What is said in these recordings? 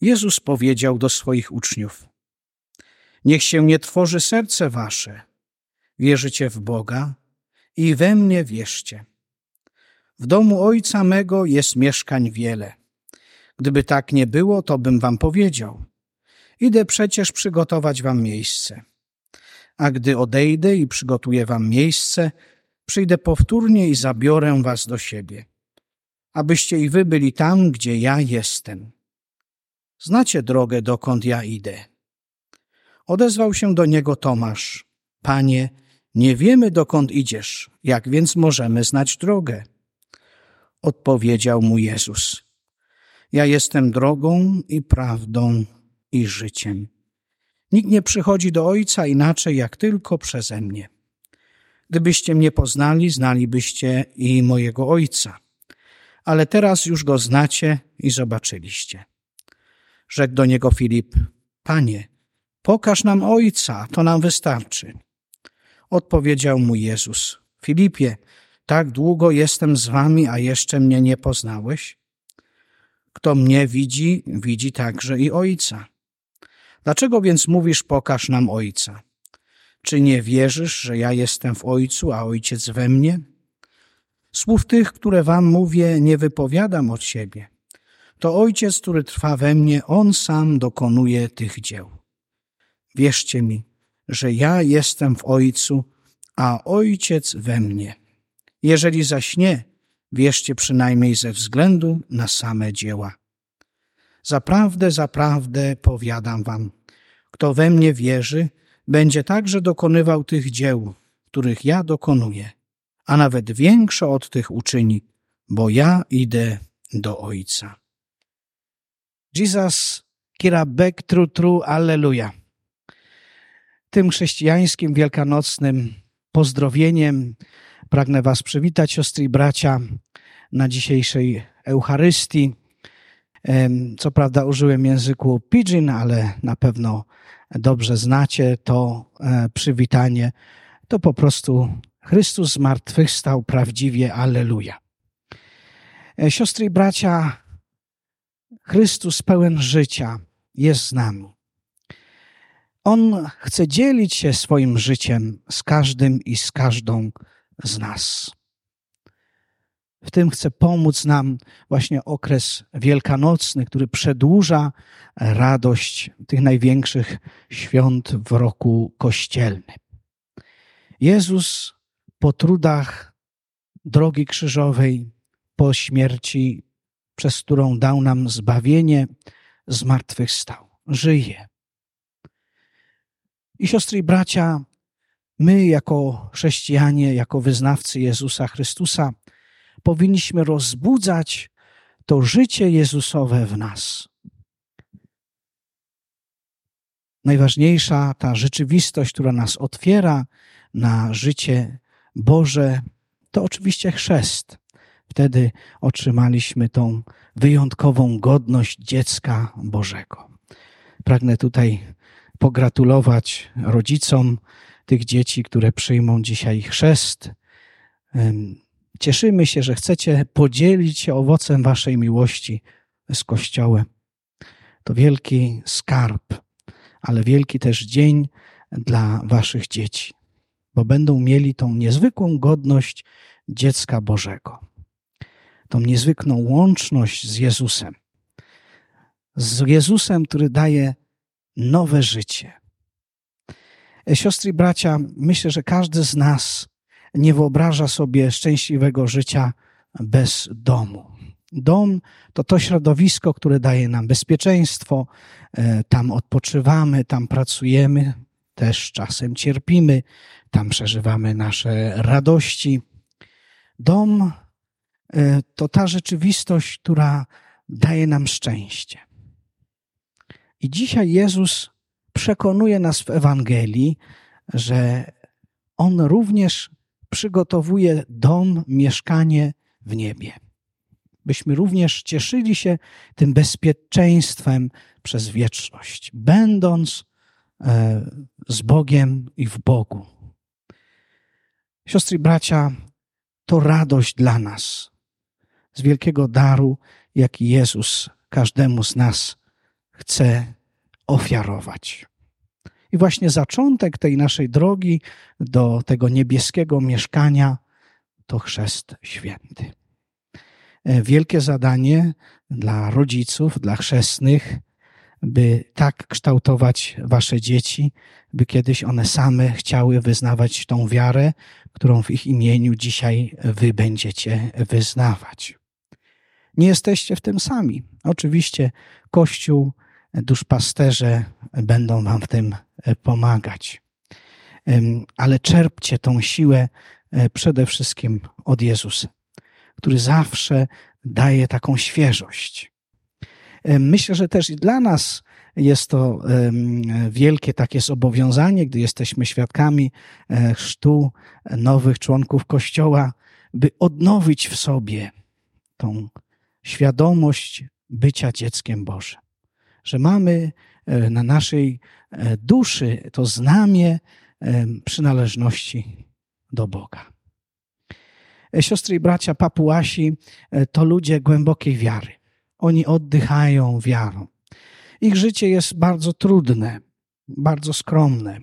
Jezus powiedział do swoich uczniów: Niech się nie trwoży serce wasze. Wierzycie w Boga i we mnie wierzcie. W domu ojca mego jest mieszkań wiele. Gdyby tak nie było, to bym wam powiedział. Idę przecież przygotować wam miejsce. A gdy odejdę i przygotuję wam miejsce, przyjdę powtórnie i zabiorę was do siebie, abyście i wy byli tam, gdzie ja jestem. Znacie drogę, dokąd ja idę. Odezwał się do niego Tomasz. Panie, nie wiemy, dokąd idziesz, jak więc możemy znać drogę? Odpowiedział mu Jezus. Ja jestem drogą i prawdą i życiem. Nikt nie przychodzi do Ojca inaczej, jak tylko przeze mnie. Gdybyście mnie poznali, znalibyście i mojego Ojca. Ale teraz już go znacie i zobaczyliście. Rzekł do niego Filip, Panie, pokaż nam Ojca, to nam wystarczy. Odpowiedział mu Jezus, Filipie, tak długo jestem z wami, a jeszcze mnie nie poznałeś? Kto mnie widzi, widzi także i Ojca. Dlaczego więc mówisz, pokaż nam Ojca? Czy nie wierzysz, że ja jestem w Ojcu, a Ojciec we mnie? Słów tych, które wam mówię, nie wypowiadam od siebie. To Ojciec, który trwa we mnie, On sam dokonuje tych dzieł. Wierzcie mi, że ja jestem w Ojcu, a Ojciec we mnie. Jeżeli zaś nie, wierzcie przynajmniej ze względu na same dzieła. Zaprawdę, zaprawdę powiadam wam, kto we mnie wierzy, będzie także dokonywał tych dzieł, których ja dokonuję, a nawet większe od tych uczyni, bo ja idę do Ojca. Jesus kira bek tru tru alleluja. Tym chrześcijańskim wielkanocnym pozdrowieniem pragnę Was przywitać, siostry i bracia, na dzisiejszej Eucharystii. Co prawda użyłem języku pidgin, ale na pewno dobrze znacie to e, przywitanie. To po prostu Chrystus zmartwychwstał prawdziwie, Alleluja. E, siostry i bracia, Chrystus pełen życia jest z nami. On chce dzielić się swoim życiem z każdym i z każdą z nas. W tym chce pomóc nam właśnie okres wielkanocny, który przedłuża radość tych największych świąt w roku kościelnym. Jezus po trudach drogi krzyżowej, po śmierci, przez którą dał nam zbawienie, zmartwychwstał. Żyje. I siostry i bracia, my jako chrześcijanie, jako wyznawcy Jezusa Chrystusa, powinniśmy rozbudzać to życie Jezusowe w nas. Najważniejsza ta rzeczywistość, która nas otwiera na życie Boże, to oczywiście chrzest. Wtedy otrzymaliśmy tą wyjątkową godność dziecka Bożego. Pragnę tutaj pogratulować rodzicom tych dzieci, które przyjmą dzisiaj chrzest. Cieszymy się, że chcecie podzielić się owocem waszej miłości z Kościołem. To wielki skarb, ale wielki też dzień dla waszych dzieci, bo będą mieli tą niezwykłą godność dziecka Bożego, tą niezwykłą łączność z Jezusem. Z Jezusem, który daje nowe życie. Siostry i bracia, myślę, że każdy z nas nie wyobraża sobie szczęśliwego życia bez domu. Dom to to środowisko, które daje nam bezpieczeństwo, e, tam odpoczywamy, tam pracujemy, też czasem cierpimy, tam przeżywamy nasze radości. Dom to ta rzeczywistość, która daje nam szczęście. I dzisiaj Jezus przekonuje nas w Ewangelii, że On również przygotowuje dom, mieszkanie w niebie. Byśmy również cieszyli się tym bezpieczeństwem przez wieczność, będąc e, z Bogiem i w Bogu. Siostry i bracia, to radość dla nas z wielkiego daru, jaki Jezus każdemu z nas chce ofiarować. I właśnie zaczątek tej naszej drogi do tego niebieskiego mieszkania to chrzest święty. E, wielkie zadanie dla rodziców, dla chrzestnych, by tak kształtować wasze dzieci, by kiedyś one same chciały wyznawać tą wiarę, którą w ich imieniu dzisiaj wy będziecie wyznawać. Nie jesteście w tym sami. Oczywiście Kościół, duszpasterze będą wam w tym pomagać. Ale czerpcie tą siłę e, przede wszystkim od Jezusa, który zawsze daje taką świeżość. Myślę, że też i dla nas jest to wielkie takie zobowiązanie, gdy jesteśmy świadkami e, chrztu nowych członków Kościoła, by odnowić w sobie tą świadomość bycia dzieckiem Bożym. Że mamy e, na naszej e, duszy to znamie przynależności do Boga. Siostry i bracia Papuasi to ludzie głębokiej wiary. Oni oddychają wiarą. Ich życie jest bardzo trudne, bardzo skromne.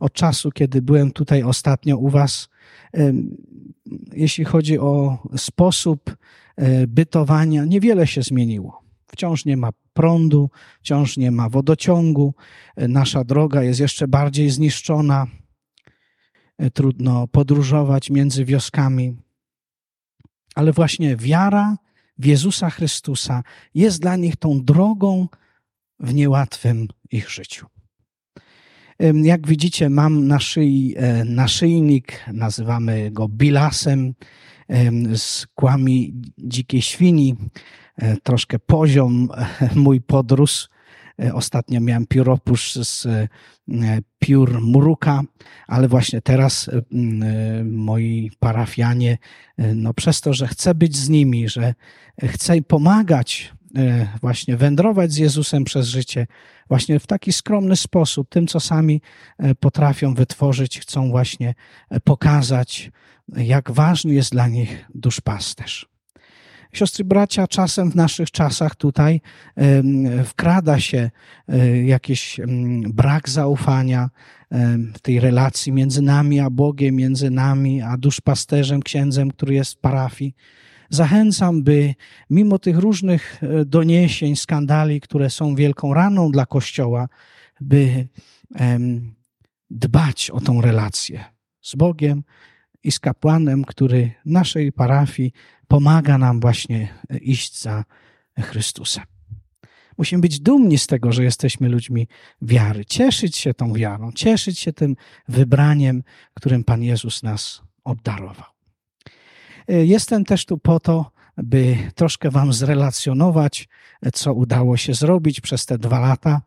Od czasu, kiedy byłem tutaj ostatnio u Was, jeśli chodzi o sposób e, bytowania, niewiele się zmieniło. Wciąż nie ma prądu, wciąż nie ma wodociągu, e, nasza droga jest jeszcze bardziej zniszczona, e, trudno podróżować między wioskami. Ale właśnie wiara w Jezusa Chrystusa jest dla nich tą drogą w niełatwym ich życiu. Jak widzicie, mam na szyi e, naszyjnik, nazywamy go bilasem z kłami dzikiej świni. E, troszkę poziom mój podrósł. E, ostatnio miałem pióropusz z piór mruka, ale właśnie teraz moi parafianie, no przez to, że chcę być z nimi, że chcę pomagać E, właśnie wędrować z Jezusem przez życie, właśnie w taki skromny sposób, tym, co sami e, potrafią wytworzyć, chcą właśnie e, pokazać, jak ważny jest dla nich duszpasterz. Siostry, bracia, czasem w naszych czasach tutaj wkrada się jakiś brak zaufania w tej relacji między nami a Bogiem, między nami a duszpasterzem, księdzem, który jest w parafii zachęcam, by mimo tych różnych e, doniesień, skandali, które są wielką raną dla Kościoła, by dbać o tą relację z Bogiem i z kapłanem, który naszej parafii pomaga nam właśnie e, iść za Chrystusem. Musimy być dumni z tego, że jesteśmy ludźmi wiary, cieszyć się tą wiarą, cieszyć się tym wybraniem, którym Pan Jezus nas obdarował. E, jestem też tu po to, by troszkę Wam zrelacjonować, co udało się zrobić przez te dwa lata,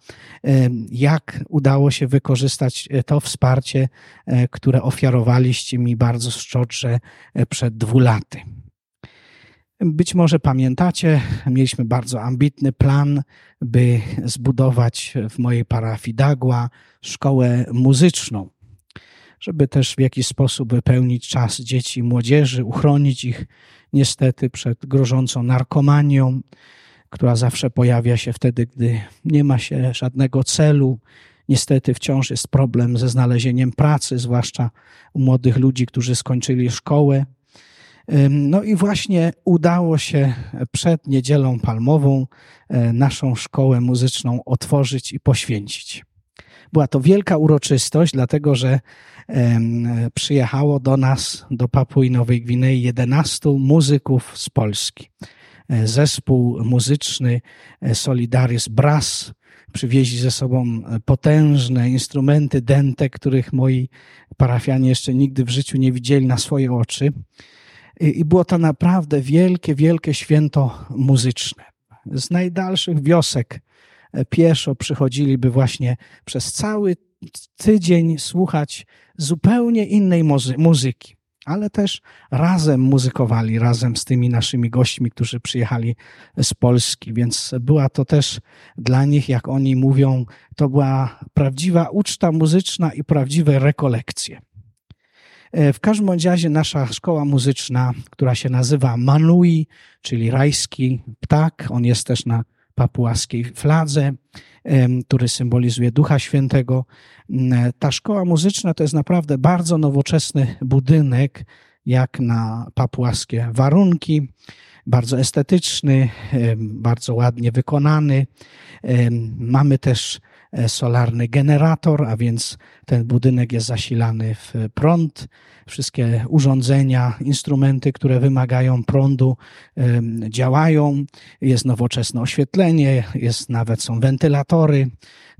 e, jak udało się wykorzystać e, to wsparcie, które ofiarowaliście mi bardzo szczodrze przed dwu laty. Być może pamiętacie, mieliśmy bardzo ambitny plan, by zbudować w mojej parafii Dagła szkołę muzyczną żeby też w jakiś sposób wypełnić czas dzieci i młodzieży, uchronić ich niestety przed grożącą narkomanią, która zawsze pojawia się wtedy, gdy nie ma się żadnego celu. Niestety wciąż jest problem ze znalezieniem pracy, zwłaszcza u młodych ludzi, którzy skończyli szkołę. No i właśnie udało się przed Niedzielą Palmową e, naszą szkołę muzyczną otworzyć i poświęcić. Była to wielka uroczystość, dlatego że przyjechało do nas, do Papui Nowej Gwinei, 11 muzyków z Polski. E, zespół muzyczny e, Solidaris Brass przywieźli ze sobą e, potężne instrumenty dente, których moi parafianie jeszcze nigdy w życiu nie widzieli na swoje oczy. I było to naprawdę wielkie, wielkie święto muzyczne. Z najdalszych wiosek pieszo przychodziliby właśnie przez cały tydzień słuchać zupełnie innej muzyki, ale też razem muzykowali, razem z tymi naszymi gośćmi, którzy przyjechali z Polski, więc była to też dla nich, jak oni mówią, to była prawdziwa uczta muzyczna i prawdziwe rekolekcje. E, w każdym razie nasza szkoła muzyczna, która się nazywa Manui, czyli rajski ptak, on jest też na papułaskiej fladze, który symbolizuje Ducha Świętego. Ta szkoła muzyczna to jest naprawdę bardzo nowoczesny budynek, jak na papułaskie warunki. Bardzo estetyczny, bardzo ładnie wykonany. Mamy też E, solarny generator, a więc ten budynek jest zasilany w prąd. Wszystkie urządzenia, instrumenty, które wymagają prądu, działają. Jest nowoczesne oświetlenie, jest nawet są wentylatory,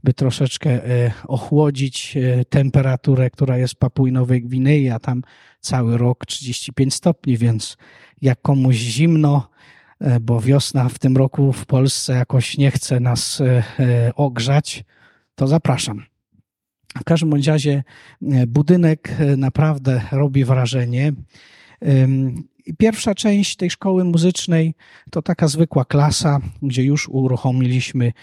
by troszeczkę e, ochłodzić e, temperaturę, która jest w Papui Nowej Gwinei, a tam cały rok 35 stopni, więc jak komuś zimno, bo wiosna w tym roku w Polsce jakoś nie chce nas ogrzać, to zapraszam. W każdym razie e, budynek e, naprawdę robi wrażenie. Pierwsza część tej szkoły muzycznej to taka zwykła klasa, gdzie już uruchomiliśmy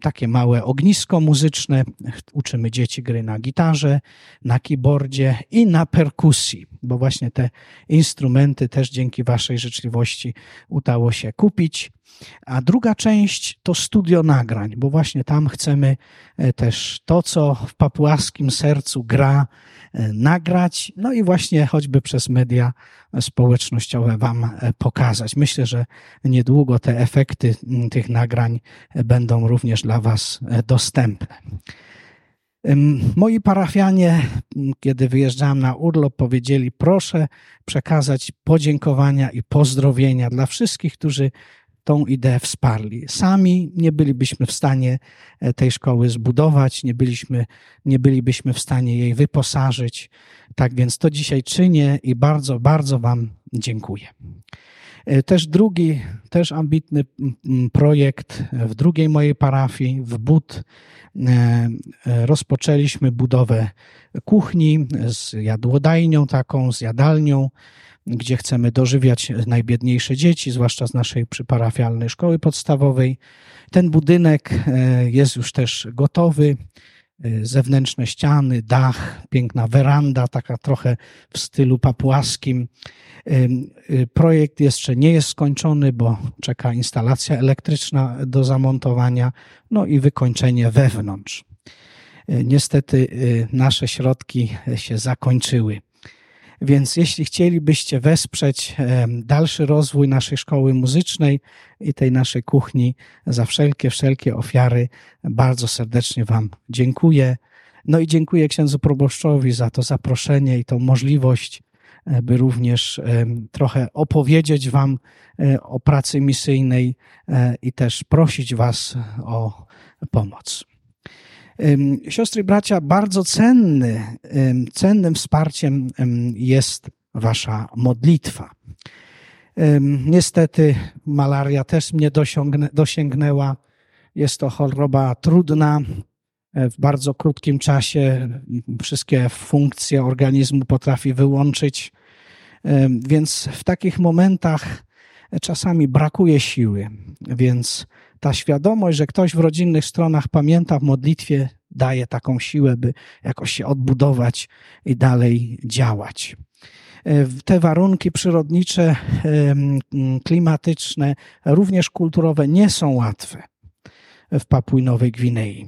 takie małe ognisko muzyczne. Uczymy dzieci gry na gitarze, na keyboardzie i na perkusji, bo właśnie te instrumenty też dzięki Waszej życzliwości udało się kupić. A druga część to studio nagrań, bo właśnie tam chcemy e, też to, co w papułaskim sercu gra, e, nagrać, no i właśnie choćby przez media społecznościowe Wam e, pokazać. Myślę, że niedługo te efekty tych nagrań będą również dla Was dostępne. Moi parafianie, kiedy wyjeżdżałem na urlop, powiedzieli: Proszę przekazać podziękowania i pozdrowienia dla wszystkich, którzy tą ideę wsparli. Sami nie bylibyśmy w stanie e, tej szkoły zbudować, nie, byliśmy, nie bylibyśmy w stanie jej wyposażyć. Tak więc to dzisiaj czynię i bardzo, bardzo Wam dziękuję. E, też drugi, też ambitny projekt w drugiej mojej parafii, w But, e, rozpoczęliśmy budowę kuchni z jadłodajnią taką, z jadalnią gdzie chcemy dożywiać najbiedniejsze dzieci, zwłaszcza z naszej przyparafialnej szkoły podstawowej. Ten budynek e, jest już też gotowy. E, zewnętrzne ściany, dach, piękna weranda, taka trochę w stylu papuaskim. E, projekt jeszcze nie jest skończony, bo czeka instalacja elektryczna do zamontowania, no i wykończenie wewnątrz. Niestety nasze środki się zakończyły. Więc jeśli chcielibyście wesprzeć dalszy rozwój naszej szkoły muzycznej i tej naszej kuchni, za wszelkie, wszelkie ofiary, bardzo serdecznie Wam dziękuję. No i dziękuję księdzu proboszczowi za to zaproszenie i tą możliwość, e, by również trochę opowiedzieć Wam e, o pracy misyjnej e, i też prosić Was o pomoc. Siostry bracia, bardzo cenny, cennym wsparciem jest Wasza modlitwa. Niestety malaria też mnie dosięgnęła. Jest to choroba trudna. E, w bardzo krótkim czasie wszystkie funkcje organizmu potrafi wyłączyć. Więc w takich momentach czasami brakuje siły. Więc ta świadomość, że ktoś w rodzinnych stronach pamięta w modlitwie, daje taką siłę, by jakoś się odbudować i dalej działać. E, te warunki przyrodnicze, klimatyczne, również kulturowe nie są łatwe w Papui Nowej Gwinei.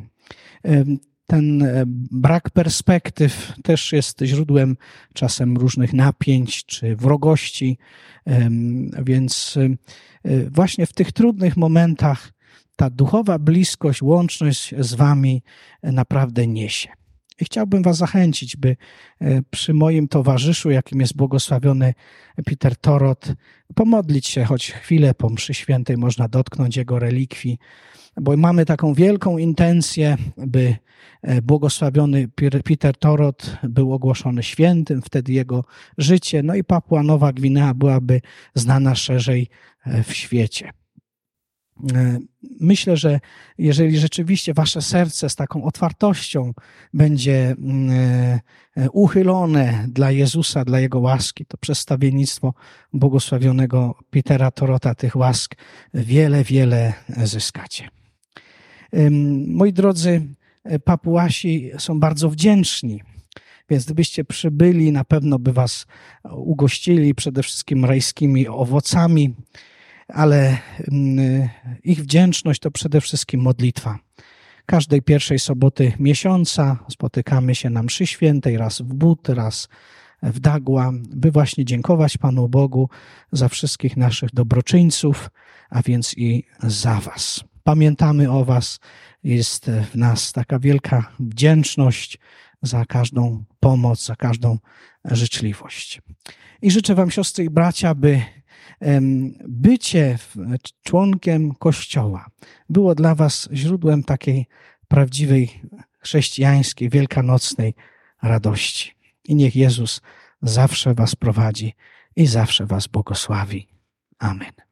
Ten e, brak perspektyw też jest źródłem czasem różnych napięć czy wrogości, więc e, właśnie w tych trudnych momentach ta duchowa bliskość, łączność z Wami naprawdę niesie. I chciałbym Was zachęcić, by e, przy moim towarzyszu, jakim jest błogosławiony Peter Torot, pomodlić się choć chwilę po mszy świętej, można dotknąć jego relikwii, bo mamy taką wielką intencję, by e, błogosławiony Peter Torot był ogłoszony świętym, wtedy jego życie, no i Papua Nowa Gwinea byłaby znana szerzej e, w świecie. E, myślę, że jeżeli rzeczywiście wasze serce z taką otwartością będzie mm, e, uchylone dla Jezusa, dla Jego łaski, to przedstawiennictwo błogosławionego Petera Torota tych łask wiele, wiele zyskacie. Moi drodzy, e, papuasi są bardzo wdzięczni więc gdybyście przybyli, na pewno by was ugościli przede wszystkim rajskimi owocami, ale mm, ich wdzięczność to przede wszystkim modlitwa. Każdej pierwszej soboty miesiąca spotykamy się na mszy świętej, raz w but, raz w Dagła, by właśnie dziękować Panu Bogu za wszystkich naszych dobroczyńców, a więc i za Was. Pamiętamy o Was, jest w nas taka wielka wdzięczność za każdą pomoc, za każdą życzliwość. I życzę Wam, siostry i bracia, by bycie członkiem Kościoła było dla Was źródłem takiej prawdziwej chrześcijańskiej, wielkanocnej radości. I niech Jezus zawsze Was prowadzi i zawsze Was błogosławi. Amen.